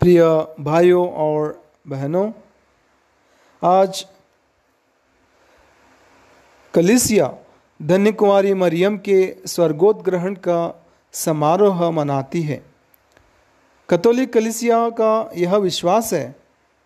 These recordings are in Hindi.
प्रिय भाइयों और बहनों आज कलिसिया धन्य कुमारी मरियम के स्वर्गोद ग्रहण का समारोह मनाती है कैथोलिक कलिसिया का यह विश्वास है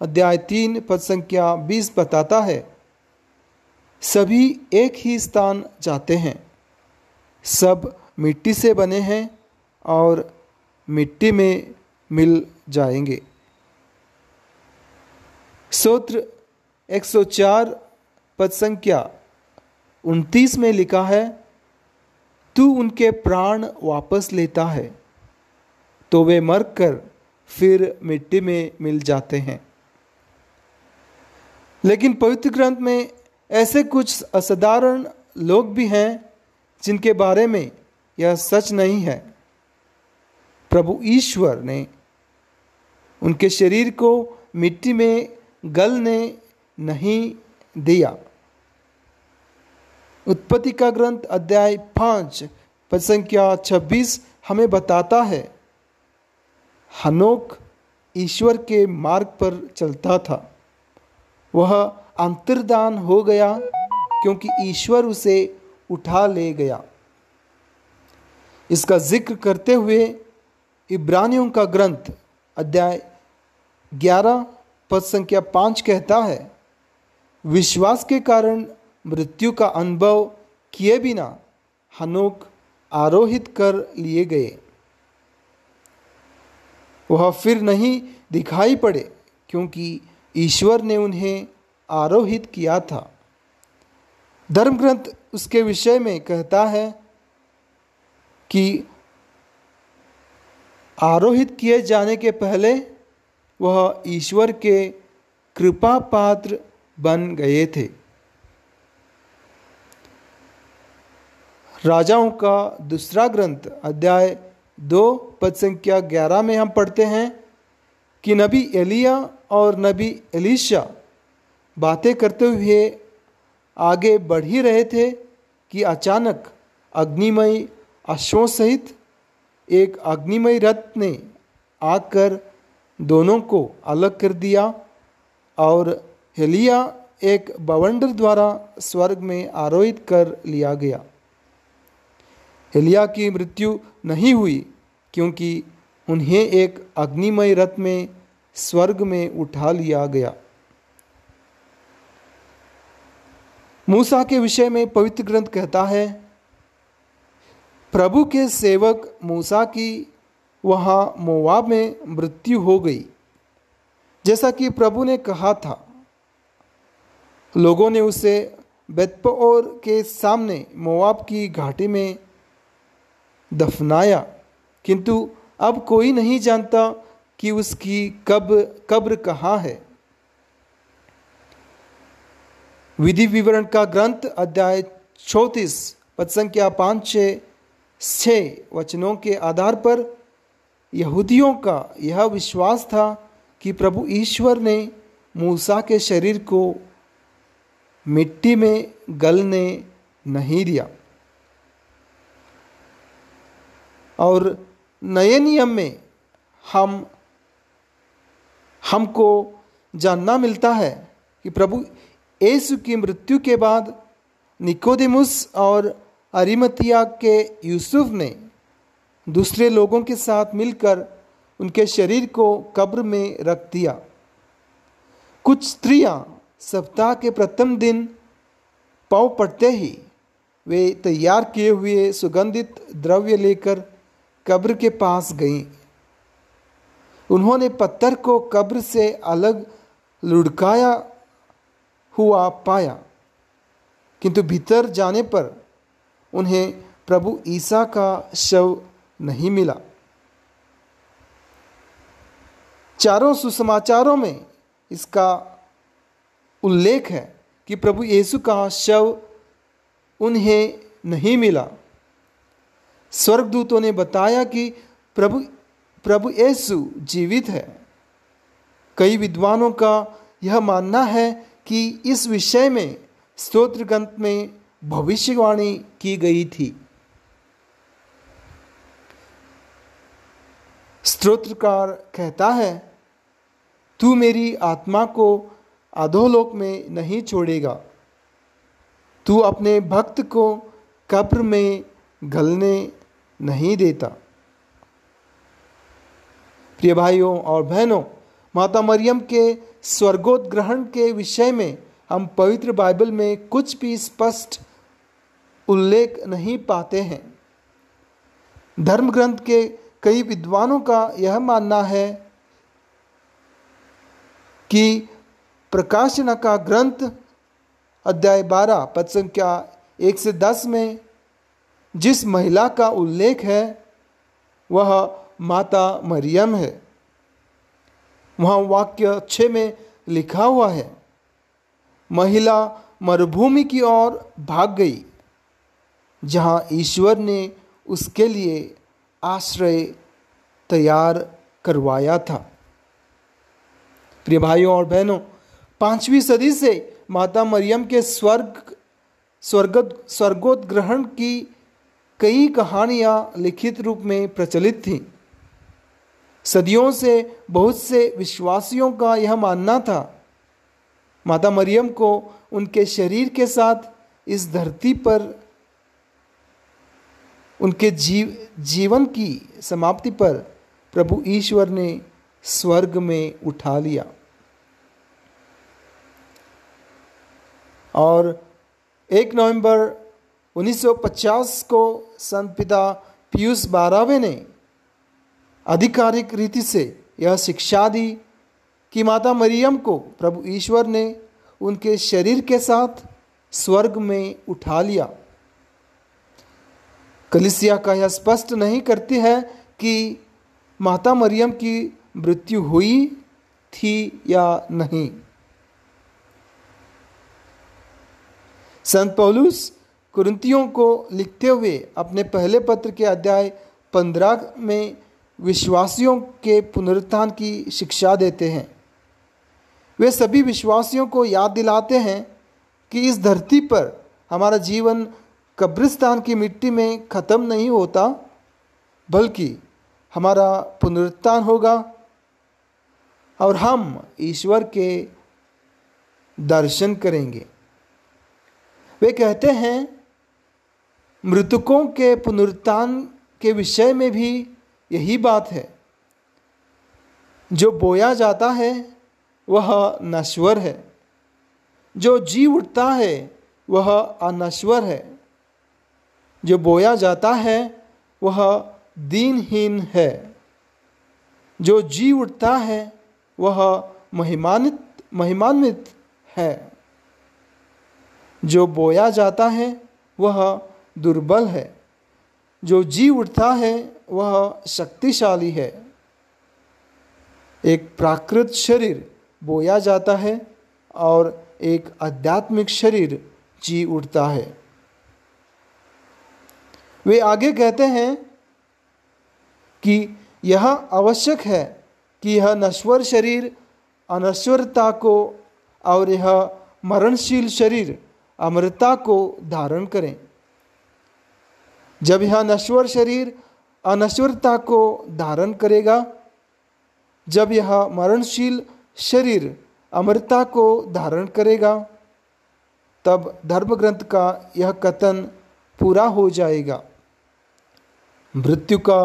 अध्याय तीन पद संख्या बीस बताता है सभी एक ही स्थान जाते हैं सब मिट्टी से बने हैं और मिट्टी में मिल जाएंगे सोत्र एक सौ चार पद संख्या उनतीस में लिखा है तू उनके प्राण वापस लेता है तो वे मर कर फिर मिट्टी में मिल जाते हैं लेकिन पवित्र ग्रंथ में ऐसे कुछ असाधारण लोग भी हैं जिनके बारे में यह सच नहीं है प्रभु ईश्वर ने उनके शरीर को मिट्टी में गलने नहीं दिया उत्पत्ति का ग्रंथ अध्याय पांच पद संख्या छब्बीस हमें बताता है हनोक ईश्वर के मार्ग पर चलता था वह अंतर्दान हो गया क्योंकि ईश्वर उसे उठा ले गया इसका जिक्र करते हुए इब्रानियों का ग्रंथ अध्याय 11 पद संख्या पांच कहता है विश्वास के कारण मृत्यु का अनुभव किए बिना हनोक आरोहित कर लिए गए वह फिर नहीं दिखाई पड़े क्योंकि ईश्वर ने उन्हें आरोहित किया था धर्मग्रंथ उसके विषय में कहता है कि आरोहित किए जाने के पहले वह ईश्वर के कृपा पात्र बन गए थे राजाओं का दूसरा ग्रंथ अध्याय दो पद संख्या ग्यारह में हम पढ़ते हैं कि नबी एलिया और नबी एलिशा बातें करते हुए आगे बढ़ ही रहे थे कि अचानक अग्निमय अश्वों सहित एक अग्निमय रथ ने आकर दोनों को अलग कर दिया और हेलिया एक बवंडर द्वारा स्वर्ग में आरोहित कर लिया गया हेलिया की मृत्यु नहीं हुई क्योंकि उन्हें एक अग्निमय रथ में स्वर्ग में उठा लिया गया मूसा के विषय में पवित्र ग्रंथ कहता है प्रभु के सेवक मूसा की वहां मोवाब में मृत्यु हो गई जैसा कि प्रभु ने कहा था लोगों ने उसे बेतपोर के सामने मोवाब की घाटी में दफनाया किंतु अब कोई नहीं जानता कि उसकी कब कब्र कहाँ है विधि विवरण का ग्रंथ अध्याय चौंतीस पद संख्या पाँच छः वचनों के आधार पर यहूदियों का यह विश्वास था कि प्रभु ईश्वर ने मूसा के शरीर को मिट्टी में गलने नहीं दिया और नए नियम में हम हमको जानना मिलता है कि प्रभु येसु की मृत्यु के बाद निकोदिमुस और अरिमतिया के यूसुफ ने दूसरे लोगों के साथ मिलकर उनके शरीर को कब्र में रख दिया कुछ स्त्रियां सप्ताह के प्रथम दिन पाँव पड़ते ही वे तैयार किए हुए सुगंधित द्रव्य लेकर कब्र के पास गईं उन्होंने पत्थर को कब्र से अलग लुढ़काया हुआ पाया किंतु भीतर जाने पर उन्हें प्रभु ईसा का शव नहीं मिला चारों सुसमाचारों में इसका उल्लेख है कि प्रभु येसु का शव उन्हें नहीं मिला स्वर्गदूतों ने बताया कि प्रभु प्रभु येसु जीवित है कई विद्वानों का यह मानना है कि इस विषय में स्तोत्र ग्रंथ में भविष्यवाणी की गई थी स्त्रोत्रकार कहता है तू मेरी आत्मा को अधोलोक में नहीं छोड़ेगा तू अपने भक्त को कब्र में गलने नहीं देता प्रिय भाइयों और बहनों माता मरियम के स्वर्गोद्रहण के विषय में हम पवित्र बाइबल में कुछ भी स्पष्ट उल्लेख नहीं पाते हैं धर्मग्रंथ के कई विद्वानों का यह मानना है कि प्रकाशन का ग्रंथ अध्याय 12 पद संख्या 1 से 10 में जिस महिला का उल्लेख है वह माता मरियम है वहाँ वाक्य अच्छे में लिखा हुआ है महिला मरुभूमि की ओर भाग गई जहाँ ईश्वर ने उसके लिए आश्रय तयार करवाया था प्रिय भाइयों और बहनों पांचवीं सदी से माता मरियम के स्वर्ग स्वर्गत स्वर्गोद्ग्रहण की कई कहानियां लिखित रूप में प्रचलित थीं सदियों से बहुत से विश्वासियों का यह मानना था माता मरियम को उनके शरीर के साथ इस धरती पर उनके जीव जीवन की समाप्ति पर प्रभु ईश्वर ने स्वर्ग में उठा लिया और एक नवंबर 1950 को संत पिता पीयूष बारहवें ने आधिकारिक रीति से यह शिक्षा दी कि माता मरियम को प्रभु ईश्वर ने उनके शरीर के साथ स्वर्ग में उठा लिया कलिसिया का यह स्पष्ट नहीं करती है कि माता मरियम की मृत्यु हुई थी या नहीं संत पौलुस कुरुतियों को लिखते हुए अपने पहले पत्र के अध्याय पंद्रह में विश्वासियों के पुनरुत्थान की शिक्षा देते हैं वे सभी विश्वासियों को याद दिलाते हैं कि इस धरती पर हमारा जीवन कब्रिस्तान की मिट्टी में ख़त्म नहीं होता बल्कि हमारा पुनरुत्थान होगा और हम ईश्वर के दर्शन करेंगे वे कहते हैं मृतकों के पुनरुत्थान के विषय में भी यही बात है जो बोया जाता है वह नश्वर है जो जी उठता है वह अनश्वर है जो बोया जाता है वह दीनहीन है जो जी उठता है वह महिमानित महिमान्वित है जो बोया जाता है वह दुर्बल है जो जी उठता है वह शक्तिशाली है एक प्राकृत शरीर बोया जाता है और एक आध्यात्मिक शरीर जी उठता है वे आगे कहते हैं कि यह आवश्यक है कि यह नश्वर शरीर अनश्वरता को और यह मरणशील शरीर अमृता को धारण करें जब यह नश्वर शरीर अनश्वरता को धारण करेगा जब यह मरणशील शरीर अमृता को धारण करेगा तब धर्मग्रंथ का यह कथन पूरा हो जाएगा मृत्यु का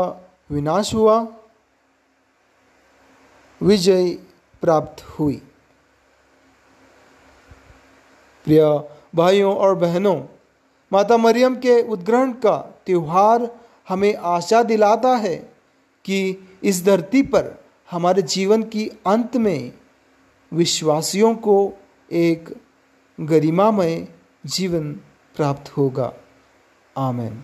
विनाश हुआ विजय प्राप्त हुई प्रिय भाइयों और बहनों माता मरियम के उद्ग्रहण का त्यौहार हमें आशा दिलाता है कि इस धरती पर हमारे जीवन की अंत में विश्वासियों को एक गरिमामय जीवन प्राप्त होगा आमेन